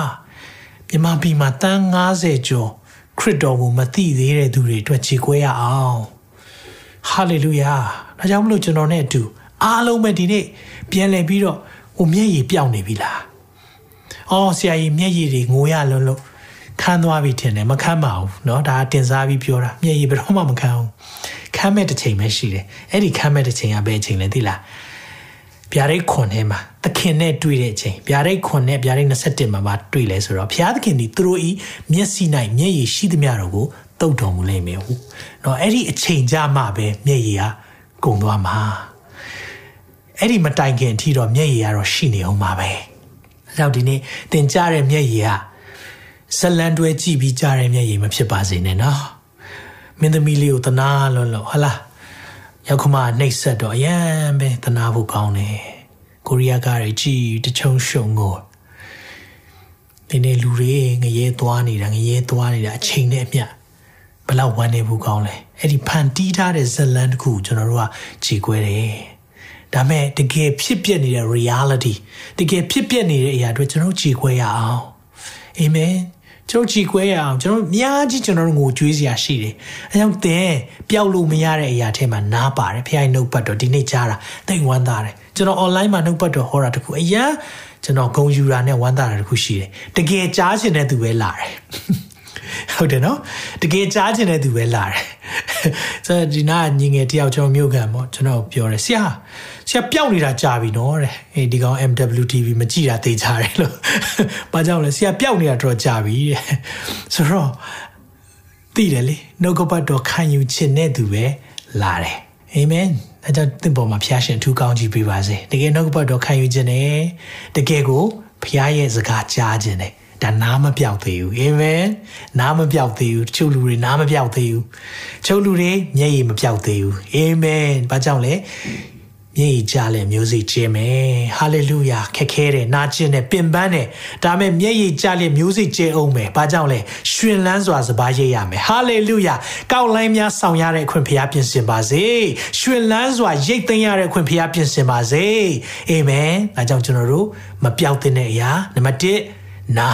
မြန်မာပြည်မှာတန်း90ကျော် ခရစ်တော်ကိုမသိသေးတဲ့သူတွေအတွက်ကြည်ကွဲရအောင်ဟာလေလုယာဒါကြောင့်မလို့ကျွန်တော်နဲ့အတူအားလုံးပဲဒီနေ့ပြန်လည်ပြီးတော့ဟိုမျက်ရည်ပြောင်းနေပြီလားအော်ဆရာကြီးမျက်ရည်တွေငိုရလုံးလို့ခန်းသွားပြီထင်တယ်မခန်းပါဘူးเนาะဒါတင်စားပြီးပြောတာမျက်ရည်ဘယ်တော့မှမခန်းဘူးခန်းမဲ့တစ်ချိန်ပဲရှိတယ်အဲ့ဒီခန်းမဲ့တစ်ချိန်ကဘယ်ချိန်လဲသိလား ဗျာဒိတ်ခွန်ထဲမှာသခင်နဲ့တွေ့တဲ့အချိန်ဗျာဒိတ်ခွန်နဲ့ဗျာဒိတ်27မှာပါတွေ့လဲဆိုတော့ဘုရားသခင်ဒီသူတို့ဤမျက်စိ၌မျက်ရည်ရှိသမျှတော့ကိုတုတ်တော်မူလိမ့်မယ်ဟုတ်တော့အဲ့ဒီအချိန်ကြမှပဲမျက်ရည်ဟာကုန်သွားမှာအဲ့ဒီမတိုင်ခင်အထိတော့မျက်ရည်ကတော့ရှိနေအောင်ပါပဲအဲကြောင့်ဒီနေ့သင်ကြားတဲ့မျက်ရည်ဟာဇလန်တွဲကြည့်ပြီးကြားတဲ့မျက်ရည်မဖြစ်ပါစေနဲ့နော်မင်းသမီးလေးကိုတနာလို့လို့ဟလား ရောက်ခမနှိပ်ဆက်တော့အရန်ပဲတနာဖို့ကောင်းတယ်ကိုရီးယားကားတွေကြည်တချုံရှုံကိုဒီနေ့လူတွေငရဲသွားနေတာငရဲသွားနေတာအချိန်နဲ့အမျှဘလောက်ဝမ်းနေဖို့ကောင်းလဲအဲ့ဒီဖန်တီးထားတဲ့ဇလန်တစ်ခုကျွန်တော်တို့ကကြည်ကွဲတယ်ဒါမဲ့တကယ်ဖြစ်ပျက်နေတဲ့ reality တကယ်ဖြစ်ပျက်နေတဲ့အရာတွေကျွန်တော်ကြည်ခွဲရအောင်အာမင် ကျွန်တော်ကြည်ခွဲရအောင်ကျွန်တော်အများကြီးကျွန်တော်တို့ငိုကြွေးစရာရှိတယ်အဲကြောင့်သင်ပျောက်လို့မရတဲ့အရာထဲမှာနားပါတယ်ဖခင်နှုတ်ပတ်တော်ဒီနေ့ကြားတာသိဝမ်းသာတယ်ကျွန်တော် online မှာနှုတ်ပတ်တော်ဟောတာတခုအရာကျွန်တော်ဂုံယူတာနဲ့ဝမ်းသာတာတခုရှိတယ်တကယ်ကြားချင်တဲ့သူပဲလာတယ်ဟုတ်တယ်နော်တကယ်ကြားချင်တဲ့သူပဲလာတယ်ဆိုတော့ဒီနာညီငယ်တယောက်ကျွန်တော်မြို့ခံပေါ့ကျွန်တော်ပြောတယ်ဆရာ ဆရာပျောက်နေတာကြာပြီနော်တဲ့အေးဒီကောင် MWTV မကြည့်တာသိကြတယ်လို့ဘာကြောင့်လဲဆရာပျောက်နေတာတော့ကြာပြီတဲ့ဆိုတော့သိတယ်လေနှုတ်ကပတ်တော်ခံယူခြင်းနဲ့သူပဲလာတယ်အာမင်အဲကြောင့်သင်ပေါ်မှာဖျားရှင်အထူးကောင်းကြီးပေးပါစေတကယ်နှုတ်ကပတ်တော်ခံယူခြင်းနဲ့တကယ်ကိုဖျားရဲ့စကားကြားခြင်းနဲ့ဒါနားမပြောက်သေးဘူးအာမင်နားမပြောက်သေးဘူးတချို့လူတွေနားမပြောက်သေးဘူးတချို့လူတွေမျက်ရည်မပြောက်သေးဘူးအာမင်ဘာကြောင့်လဲ မျက်ရည်ကြလဲမျိုးစိကျင်းမယ်ဟာလေလုယာခက်ခဲတယ်နာကျင်တယ်ပင်ပန်းတယ်ဒါမဲ့မျက်ရည်ကြလဲမျိုးစိကျင်းအောင်မယ်ဘာကြောင့်လဲရှင်လန်းစွာစပါးရိပ်ရမယ်ဟာလေလုယာကောက်လိုင်းများဆောင်ရတဲ့အခွင့်ဖျားပြင်ဆင်ပါစေရှင်လန်းစွာရိတ်သိမ်းရတဲ့အခွင့်ဖျားပြင်ဆင်ပါစေအာမင်ဒါကြောင့်ကျွန်တော်တို့မပြောက်တဲ့အရာနံပါတ်1နာ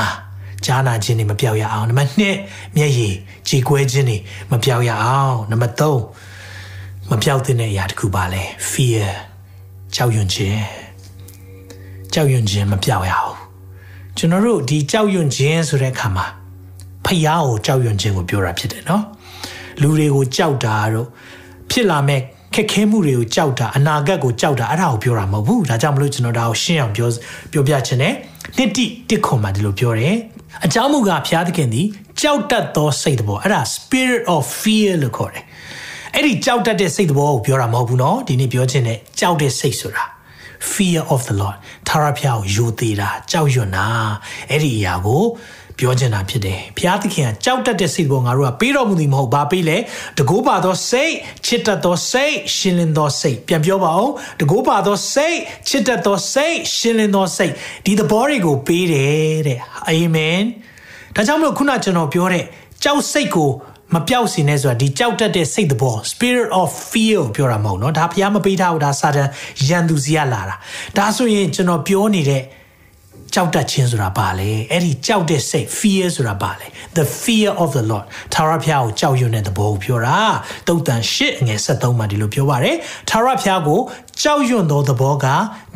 ကြားနာခြင်းတွေမပြောက်ရအောင်နံပါတ်2မျက်ရည်ကြေကွဲခြင်းတွေမပြောက်ရအောင်နံပါတ်3မပြောက်တဲ့အရာတစ်ခုပါလဲ fear ကြောက်ရွံ့ခြင်းကြောက်ရွံ့ခြင်းမပြောက်ရအောင်ကျွန်တော်တို့ဒီကြောက်ရွံ့ခြင်းဆိုတဲ့အခါမှာဖျားကိုကြောက်ရွံ့ခြင်းကိုပြောတာဖြစ်တယ်နော်လူတွေကိုကြောက်တာတော့ဖြစ်လာမဲ့ခက်ခဲမှုတွေကိုကြောက်တာအနာဂတ်ကိုကြောက်တာအဲ့ဒါကိုပြောတာမဟုတ်ဘူးဒါကြောင့်မလို့ကျွန်တော်ဒါကိုရှင်းအောင်ပြောပြောပြချင်တယ်နှစ်တိတစ်ခွန်မှာဒီလိုပြောတယ်အကြောင်းမူကားဘုရားသခင်သည်ကြောက်တတ်သောစိတ်တော်အဲ့ဒါ spirit of fear လို့ခေါ်တယ် အဲ့ဒီကြောက်တတ်တဲ့စိတ်တော်ကိုပြောတာမဟုတ်ဘူးเนาะဒီနေ့ပြောခြင်းနဲ့ကြောက်တဲ့စိတ်ဆိုတာ fear of the lord သာရဖျားကိုယိုသေးတာကြောက်ရွံ့တာအဲ့ဒီအရာကိုပြောချင်တာဖြစ်တယ်။ဘုရားသခင်ကကြောက်တတ်တဲ့စိတ်ပေါ်ငါတို့ကပေးတော်မူသည်မဟုတ်ဘာပေးလဲ။တကိုးပါသောစိတ်ချစ်တတ်သောစိတ်ရှင်လင်းသောစိတ်ပြန်ပြောပါဦး။တကိုးပါသောစိတ်ချစ်တတ်သောစိတ်ရှင်လင်းသောစိတ်ဒီသဘောတွေကိုပေးတယ်တဲ့။အာမင်။ဒါကြောင့်မလို့ခုနကျွန်တော်ပြောတဲ့ကြောက်စိတ်ကို မပြောက်စင်နဲ့ဆိုတာဒီကြောက်တတ်တဲ့စိတ်သဘော spirit of fear ကိုပြောတာမဟုတ်နော်ဒါဖျားမပေးထားဘူးဒါစာတန်ရန်သူစီကလာတာဒါဆိုရင်ကျွန်တော်ပြောနေတဲ့ကြောက်တတ်ခြင်းဆိုတာဘာလဲအဲ့ဒီကြောက်တဲ့စိတ် fear ဆိုတာဘာလဲ the fear of the lord ထာဝရဘုရားကိုကြောက်ရွံ့တဲ့သဘောကိုပြောတာတုတ်တန်၈အငယ်73မှာဒီလိုပြောပါတယ်ထာဝရဘုရားကိုကြောက်ရွံ့သောသဘောက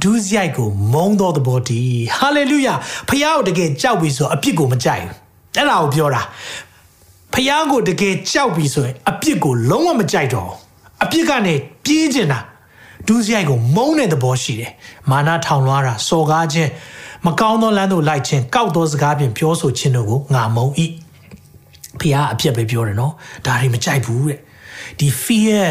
ဒုစရိုက်ကိုမုန်းသောသဘောတည်း hallelujah ဘုရားကိုတကယ်ကြောက်ပြီဆိုအပြစ်ကိုမကြိုက်ဘူးအဲ့ဒါကိုပြောတာ ဖျားကိုတကယ်ကြောက်ပြီဆိုရင်အပြစ်ကိုလုံးဝမကြိုက်တော့အပြစ်ကနေပြေးကျင်တာဒူးစရိုက်ကိုမုန်းတဲ့သဘောရှိတယ်မာနထောင်လွှားတာစော်ကားခြင်းမကောင်းသောလမ်းသို့လိုက်ခြင်းကောက်သောစကားဖြင့်ပြောဆိုခြင်းတို့ကိုငါမုန်း၏ဖះအပြစ်ပဲပြောတယ်နော်ဒါတွေမကြိုက်ဘူးတဲ့ဒီ fear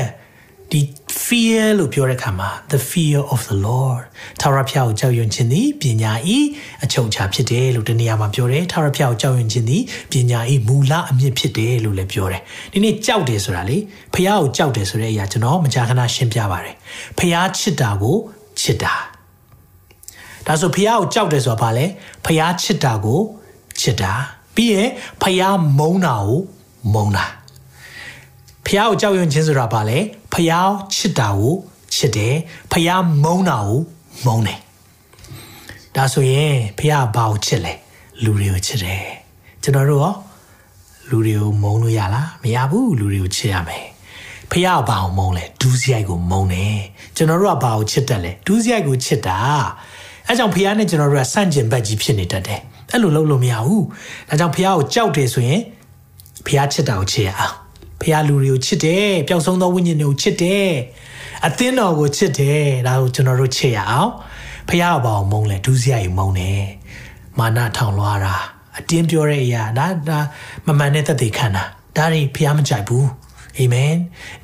ဒီ fear လို့ပြောတဲ့အခါမှာ the fear of the lord ထာဝရဘုရားကိုကြောက်ရွံ့ခြင်းသည်ပညာဤအချုပ်အခြာဖြစ်တယ်လို့ဒီနေရာမှာပြောတယ်ထာဝရဘုရားကိုကြောက်ရွံ့ခြင်းသည်ပညာဤမူလအမြင့်ဖြစ်တယ်လို့လည်းပြောတယ်ဒီနေ့ကြောက်တယ်ဆိုတာလေဘုရားကိုကြောက်တယ်ဆိုတဲ့အရာကျွန်တော်မကြာခဏရှင်းပြပါတယ်ဘုရားချစ်တာကိုချစ်တာဒါဆိုဖះကိုကြောက်တယ်ဆိုတာဘာလဲဖះချစ်တာကိုချစ်တာပြီးရင်ဖះမုန်းတာကိုမုန်းတာ ဖះကိုကြောက်ရွံ့ခြင်းဆိုတာဘာလဲဖះချစ်တာကိုချစ်တယ်ဖះမုန်းတာကိုမုန်းတယ်ဒါဆိုရင်ဖះဘာကိုချစ်လဲလူတွေကိုချစ်တယ်ကျွန်တော်တို့ရောလူတွေကိုမုန်းလို့ရလားမရဘူးလူတွေကိုချစ်ရမယ်ဖះဘာကိုမုန်းလဲဒူးစရိုက်ကိုမုန်းတယ်ကျွန်တော်တို့ကဘာကိုချစ်တယ်လဲဒူးစရိုက်ကိုချစ်တာအဲကြောင့်ဖះနဲ့ကျွန်တော်တို့ကဆန့်ကျင်ဘက်ကြီးဖြစ်နေတတ်တယ်အဲ့လိုလုပ်လို့မရဘူးဒါကြောင့်ဖះကိုကြောက်တယ်ဆိုရင်ဖះချစ်တာကိုချစ်ရအောင် ဖះလူတွေကိုချစ်တယ်ပျောက်ဆုံးသောဝိညာဉ်တွေကိုချစ်တယ်အသင်းတော်ကိုချစ်တယ်ဒါကိုကျွန်တော်တို့ချစ်ရအောင်ဖះကဘာအောင်မုန်းလဲဒုစရိုက်မုန်းတယ်မာနထောင်လွှားတာအတင်းပြောတဲ့အရာဒါဒါမမှန်တဲ့သက်သေခံတာဒါတွေဖះမကြိုက်ဘူးအာမင်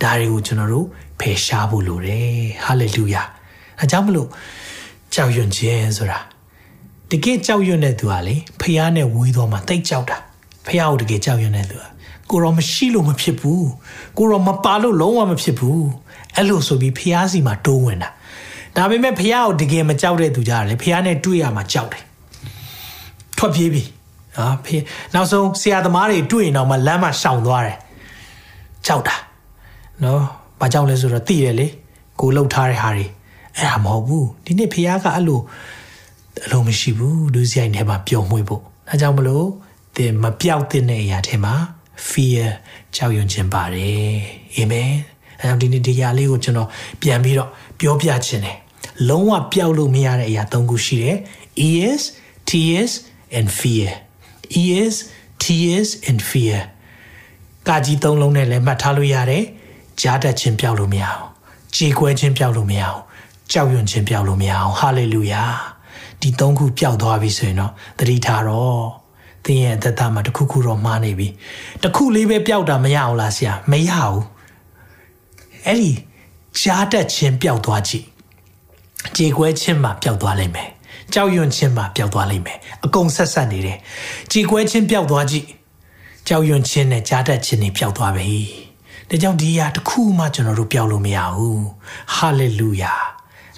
ဒါတွေကိုကျွန်တော်တို့ဖယ်ရှားဖို့လိုတယ်ဟာလေလုယာအဲကြောင့်မလို့ကြောက်ရွံ့ခြင်းဆိုတာတကယ်ကြောက်ရွံ့တဲ့သူကလေဖះနဲ့ဝေးတော့မှတိတ်ကြောက်တာဖះကိုတကယ်ကြောက်ရွံ့တဲ့သူက ကိုရောမရှိလို့မဖြစ်ဘူးကိုရောမပါလို့လုံးဝမဖြစ်ဘူးအဲ့လိုဆိုပြီးဖះစီမှာတိုးဝင်တာဒါပေမဲ့ဖះကိုတကယ်မကြောက်တဲ့သူကြတယ်ဖះနဲ့တွေ့ရမှာကြောက်တယ်ထွက်ပြေးပြီဟာဖေနောက်ဆုံးဆရာသမားတွေတွေ့ရင်တော့မှလမ်းမှာရှောင်သွားတယ်ကြောက်တာနော်ဘာကြောက်လဲဆိုတော့သိတယ်လေကိုလှုပ်ထားတဲ့ဟာတွေအဲ့ဒါမဟုတ်ဘူးဒီနေ့ဖះကအဲ့လိုအလုံးမရှိဘူးလူစရိုက်ထဲမှာပျော်မွေ့ဖို့ဒါကြောင့်မလို့သင်မပြောက်တဲ့အရာထဲမှာ fear ကြောက်ရွံ့ခြင်းပါတယ်အာမင်အဲကြောင့်ဒီနေ့ဒီຢာလေးကိုကျွန်တော်ပြန်ပြီးတော့ပြောပြခြင်းတယ်လုံးဝပျောက်လို့မရတဲ့အရာ၃ခုရှိတယ် is tears and fear is tears and fear ကာကြီးသုံးလုံးနဲ့လည်းမှတ်ထားလို့ရတယ်ကြားတတ်ခြင်းပျောက်လို့မရအောင်ကြေကွဲခြင်းပျောက်လို့မရအောင်ကြောက်ရွံ့ခြင်းပျောက်လို့မရအောင်ဟာလေလုယာဒီသုံးခုပျောက်သွားပြီဆိုရင်တော့သတိထားတော့ သင်ရဲ့အသက်တာမှာတစ်ခုခုတော့မှားနေပြီတစ်ခုလေးပဲပျောက်တာမရအောင်လားဆရာမရဘူးအဲ့ဒီကြားတတ်ခြင်းပျောက်သွားကြည့်ကြေကွဲခြင်းမှာပျောက်သွားလိမ့်မယ်ကြောက်ရွံ့ခြင်းမှာပျောက်သွားလိမ့်မယ်အကုန်ဆက်ဆက်နေတယ်ကြေကွဲခြင်းပျောက်သွားကြည့်ကြောက်ရွံ့ခြင်းနဲ့ကြားတတ်ခြင်းတွေပျောက်သွားပြီဒါကြောင့်ဒီအရာတစ်ခုမှကျွန်တော်တို့ပျောက်လို့မရဘူးဟာလေလုယာ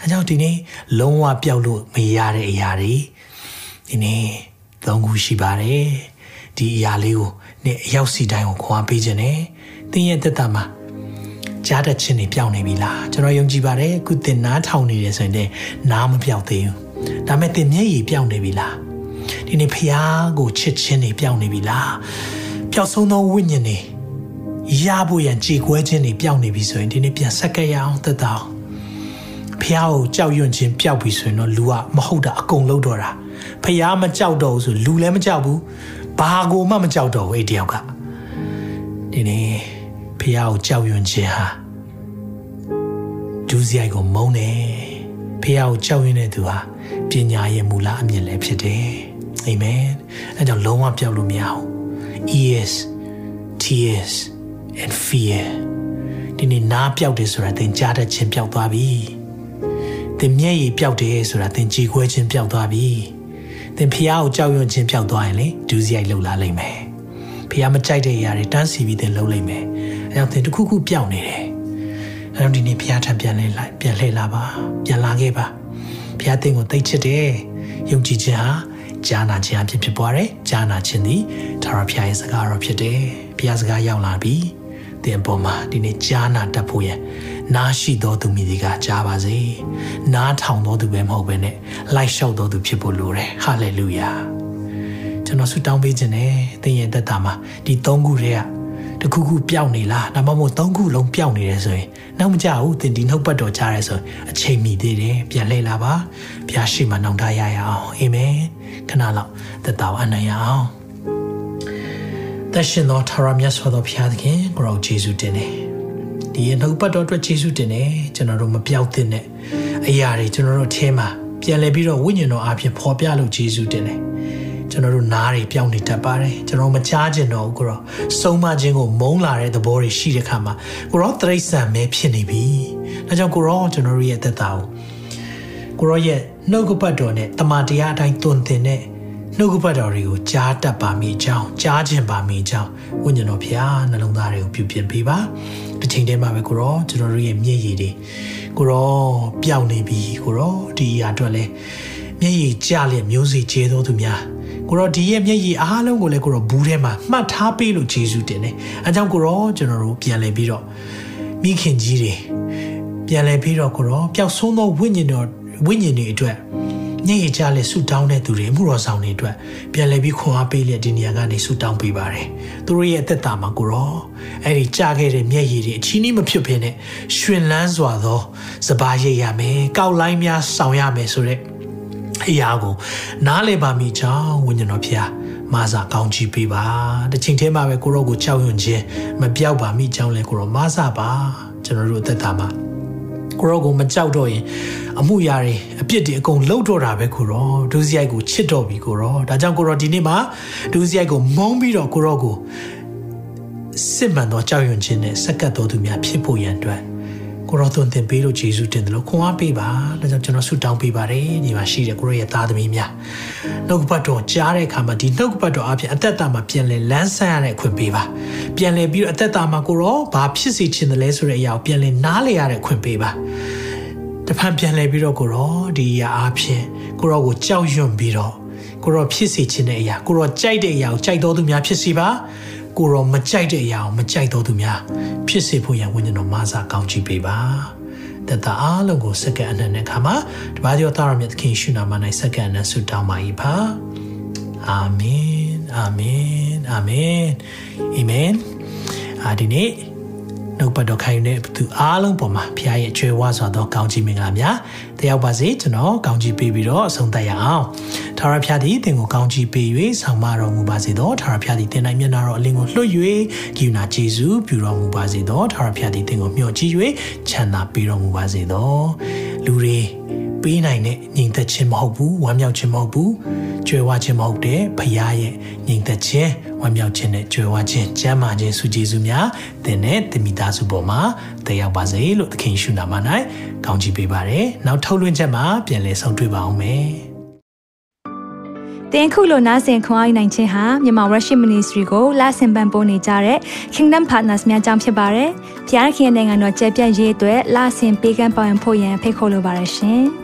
အဲကြောင့်ဒီနေ့လုံးဝပျောက်လို့မရတဲ့အရာတွေဒီနေ့ သုံးခုရှိပါတယ်ဒီအရာလေးကိုနေ့အရောက်စီတိုင်းကိုခွာပေးခြင်းနဲ့သင်ရဲ့သက်တာမှာကြားတတ်ခြင်းတွေပျောက်နေပြီလားကျွန်တော်ယုံကြည်ပါတယ်အခုသင်နားထောင်နေတယ်ဆိုရင်နားမပျောက်သေးဘူးဒါမဲ့သင်မျက်ရည်ပျောက်နေပြီလားဒီနေ့ဖះကိုချစ်ခြင်းတွေပျောက်နေပြီလားပျောက်ဆုံးသောဝိညာဉ်တွေရဖို့ရန်ကြေကွဲခြင်းတွေပျောက်နေပြီဆိုရင်ဒီနေ့ပြန်ဆက်ခဲ့ရအောင်သက်သာအောင်ဖះကိုကြောက်ရွံ့ခြင်းပျောက်ပြီဆိုရင်တော့လူကမဟုတ်တာအကုန်လုံးတော့တာ ဖះမကြောက်တော့ဘူးဆိုလူလည်းမကြောက်ဘူးဘာကိုမှမကြောက်တော့ဘူးအဲ့တယောက်ကဒီနေ့ဖះကိုကြောက်ရွံ့ခြင်းဟာဒူးစရိုက်ကိုမုန်းတယ်ဖះကိုကြောက်ရွံ့တဲ့သူဟာပညာရဲ့မူလအမြင်လည်းဖြစ်တယ်အာမင်အဲကြောင့်လုံးဝပြောက်လို့မရအောင် ears tears and fear ဒီနေ့နားပြောက်တယ်ဆိုတာသင်ကြားတတ်ခြင်းပြောက်သွားပြီသင်မျက်ရည်ပြောက်တယ်ဆိုတာသင်ကြည်ခွဲခြင်းပြောက်သွားပြီ သင်ဖျားကိုကြောက်ရွံ့ခြင်းပြောက်သွားရင်လေဒူးစရိုက်လှုပ်လာလိမ့်မယ်ဖျားမကြိုက်တဲ့အရာတွေတန်းစီပြီးသင်လှုပ်လိမ့်မယ်အဲကြောင့်သင်တစ်ခုခုပြောက်နေတယ်အဲတော့ဒီနေ့ဖျားထံပြန်လဲလိုက်ပြန်လှည့်လာပါပြန်လာခဲ့ပါဖျားသင်ကိုသိချစ်တယ်ယုံကြည်ခြင်းဟာကြားနာခြင်းအဖြစ်ဖြစ်ပွားတယ်ကြားနာခြင်းသည်သာရဖျားရဲ့စကားတော်ဖြစ်တယ်ဖျားစကားရောက်လာပြီတင်ပေါ်မှာဒီနေ့ကြားနာတတ်ဖို့ရနား ရှိတော်သူမိဒီကကြားပါစေနားထောင်တော်သူပဲမဟုတ်ပဲနဲ့လိုက်လျှောက်တော်သူဖြစ်ဖို့လိုတယ်ဟာလေလုယာကျွန်တော်ဆုတောင်းပေးခြင်းနဲ့သင်ရဲ့သက်တာမှာဒီသုံးခုတည်းကတခုခုပျောက်နေလားဒါမှမဟုတ်သုံးခုလုံးပျောက်နေတယ်ဆိုရင်နောက်မကြဘူးသင်ဒီနှုတ်ပတ်တော်ကြားရဲဆိုအချိန်မီသေးတယ်ပြန်လှည့်လာပါဘုရားရှိမှနှောင့်တရရအောင်အာမင်ခဏလောက်သက်တာအနံ့ရအောင်သက်ရှင်သောထာဝရမြတ်စွာသောဘုရားသခင်ကိုရောယေရှုတင်တယ် ဒီရဲ့နှုတ်ပတ်တော်အတွက်ယေရှုတင်တယ်ကျွန်တော်တို့မပြောက်သင့်တဲ့အရာတွေကျွန်တော်တို့အထဲမှာပြန်လည်ပြီးတော့ဝိညာဉ်တော်အဖြစ်ဖော်ပြလို့ယေရှုတင်တယ်ကျွန်တော်တို့နားတွေပြောင်းနေတတ်ပါတယ်ကျွန်တော်မကြားကျင်တော့ဘူးကိုရောစုံမခြင်းကိုမုန်းလာတဲ့သဘောတွေရှိတဲ့ခါမှာကိုရောတရိษံမဲဖြစ်နေပြီဒါကြောင့်ကိုရောကျွန်တော်တို့ရဲ့သက်တာကိုကိုရောရဲ့နှုတ်ကပတ်တော်နဲ့တမန်တရားအတိုင်းတွင်တင်တဲ့နှုတ်ကပတ်တော်တွေကိုကြားတတ်ပါမိကြောင်းကြားခြင်းပါမိကြောင်းဝိညာဉ်တော်ဖျားနှလုံးသားတွေကိုပြုပြင်ပေးပါ တစ်ချိန်တည်းမှာပဲကိုရောကျွန်တော်တို့ရဲ့မျက်ရည်တွေကိုရောပျောက်နေပြီကိုရောဒီအရာအတွက်လဲမျက်ရည်ကျလျက်မျိုးစေ့ကျေသောသူများကိုရောဒီရဲ့မျက်ရည်အားလုံးကိုလည်းကိုရောဘူးထဲမှာမှတ်ထားပေးလို့ယေရှုတင်တယ်အဲကြောင့်ကိုရောကျွန်တော်တို့ပြန်လည်ပြီးတော့မိခင်ကြီးတွေပြန်လည်ပြီးတော့ကိုရောပျောက်ဆုံးသောဝိညာဉ်တော်ဝိညာဉ်တွေအတွက် ညင်ရကြလဲဆူတောင်းတဲ့သူတွေမှုတော်ဆောင်တွေအတွက်ပြန်လည်ပြီးခွန်အားပေးလက်ဒီနေရာကနေဆူတောင်းပေးပါတယ်သူတို့ရဲ့အသက်တာမှာကိုရောအဲ့ဒီကြားခဲ့တဲ့မျက်ရည်တွေအချီးနှီးမဖြစ်ဖ ೇನೆ ရှင်လန်းစွာသောစပါးရိပ်ရမယ်ကောက်လိုင်းများဆောင်ရမယ်ဆိုတဲ့အရာကိုနားလည်ပါမိကြောင်းဝိညာဉ်တော်ဖျားမာစာကောင်းချီးပေးပါတစ်ချိန်တည်းမှာပဲကိုရောကိုကြောက်ရွံ့ခြင်းမပြောက်ပါမိကြောင်းလဲကိုရောမာစာပါကျွန်တော်တို့အသက်တာမှာ ကိုရောကိုမကြောက်တော့ရင်အမှုရာတွေအပြစ်တွေအကုန်လှုပ်တော့တာပဲကိုရောဒုစရိုက်ကိုချစ်တော့ပြီကိုရောဒါကြောင့်ကိုရောဒီနေ့မှာဒုစရိုက်ကိုမုန်းပြီးတော့ကိုရောကိုစစ်မှန်သောကြောက်ရွံ့ခြင်းနဲ့စက္ကတ်တော်သူများဖြစ်ဖို့ရန်အတွက် ကိုရောသွန်သင်ပေးလို့ယေရှုတင်တယ်လို့ခွန်အားပေးပါဒါကြောင့်ကျွန်တော်ဆုတောင်းပေးပါတယ်ဒီမှာရှိတဲ့ကိုရောရဲ့သားသမီးများနှုတ်ကပတ်တော်ကြားတဲ့အခါမှာဒီနှုတ်ကပတ်တော်အပြင်အသက်တာမှာပြန်လဲလန်းဆန်းရတဲ့အခွင့်ပေးပါပြန်လဲပြီးတော့အသက်တာမှာကိုရောဘာဖြစ်စေချင်တယ်လဲဆိုတဲ့အရာကိုပြန်လဲနားလည်ရတဲ့အခွင့်ပေးပါတဖန်ပြန်လဲပြီးတော့ကိုရောဒီအရာအပြင်ကိုရောကိုကြောက်ရွံ့ပြီးတော့ကိုရောဖြစ်စေချင်တဲ့အရာကိုရောကြိုက်တဲ့အရာကိုကြိုက်တော်သူများဖြစ်စီပါ ကိုရောမကြိုက်တဲ့အရာကိုမကြိုက်တော်သူများဖြစ်စေဖို့ရန်ဝိညာဉ်တော်မဆာကောင်းချီးပေးပါတတအားလုံးကိုစက္ကန့်အနက်နဲ့ခါမှာတပါးကျော်သားရမြတ်သခင်ရှုနာမ၌စက္ကန့်အနက်ဆုတောင်းပါ၏ပါအာမင်အာမင်အာမင်အာမင်အာဒီနေ့ နှုတ်ပတ်တော်ခိုင်းတဲ့သူအားလုံးပေါ်မှာဖခင်ရဲ့ကျွဲဝါစွာသောကောင်းချီးမင်္ဂလာများတယောက်ပါစေကျွန်တော်ကောင်းချီးပေးပြီးတော့အဆုံးသတ်ရအောင်ထာဝရဘုရားသည်သင်ကိုကောင်းချီးပေး၍ဆောင်မတော်မူပါစေသောထာဝရဘုရားသည်သင်၌မျက်နာတော်အလင်းကိုလွှတ်၍ဂိူနာကျေးဇူးပြုတော်မူပါစေသောထာဝရဘုရားသည်သင်ကိုမျှော်ကြည့်၍ချမ်းသာပေးတော်မူပါစေသောလူတွေ ပေးနိုင်တဲ့ညီသက်ခြင်းမဟုတ်ဘူးဝမ်းမြောက်ခြင်းမဟုတ်ဘူးကြွယ်ဝခြင်းမဟုတ်တဲ့ဘုရားရဲ့ညီသက်ခြင်းဝမ်းမြောက်ခြင်းနဲ့ကြွယ်ဝခြင်းကျမ်းမာခြင်းစုကျေးဇူးများသင်နဲ့တမိသားစုပေါ်မှာတက်ရောက်ပါစေလို့သခင်ရှုနာမ၌ကောင်းချီးပေးပါရယ်နောက်ထုတ်လွှင့်ချက်မှာပြန်လည်ဆုံတွေ့ပါအောင်မယ်တင်ခုလိုနာဆင်ခွန်အားနိုင်ခြင်းဟာမြန်မာ Worship Ministry ကိုလာဆင်ပန်ပိုးနေကြတဲ့ Kingdom Partners များအကြောင်းဖြစ်ပါတယ်။ဖျားခင်နိုင်ငံတော်ကျယ်ပြန့်ရေးအတွက်လာဆင်ပေးကမ်းပောင်းဖို့ရန်ဖိတ်ခေါ်လိုပါတယ်ရှင်။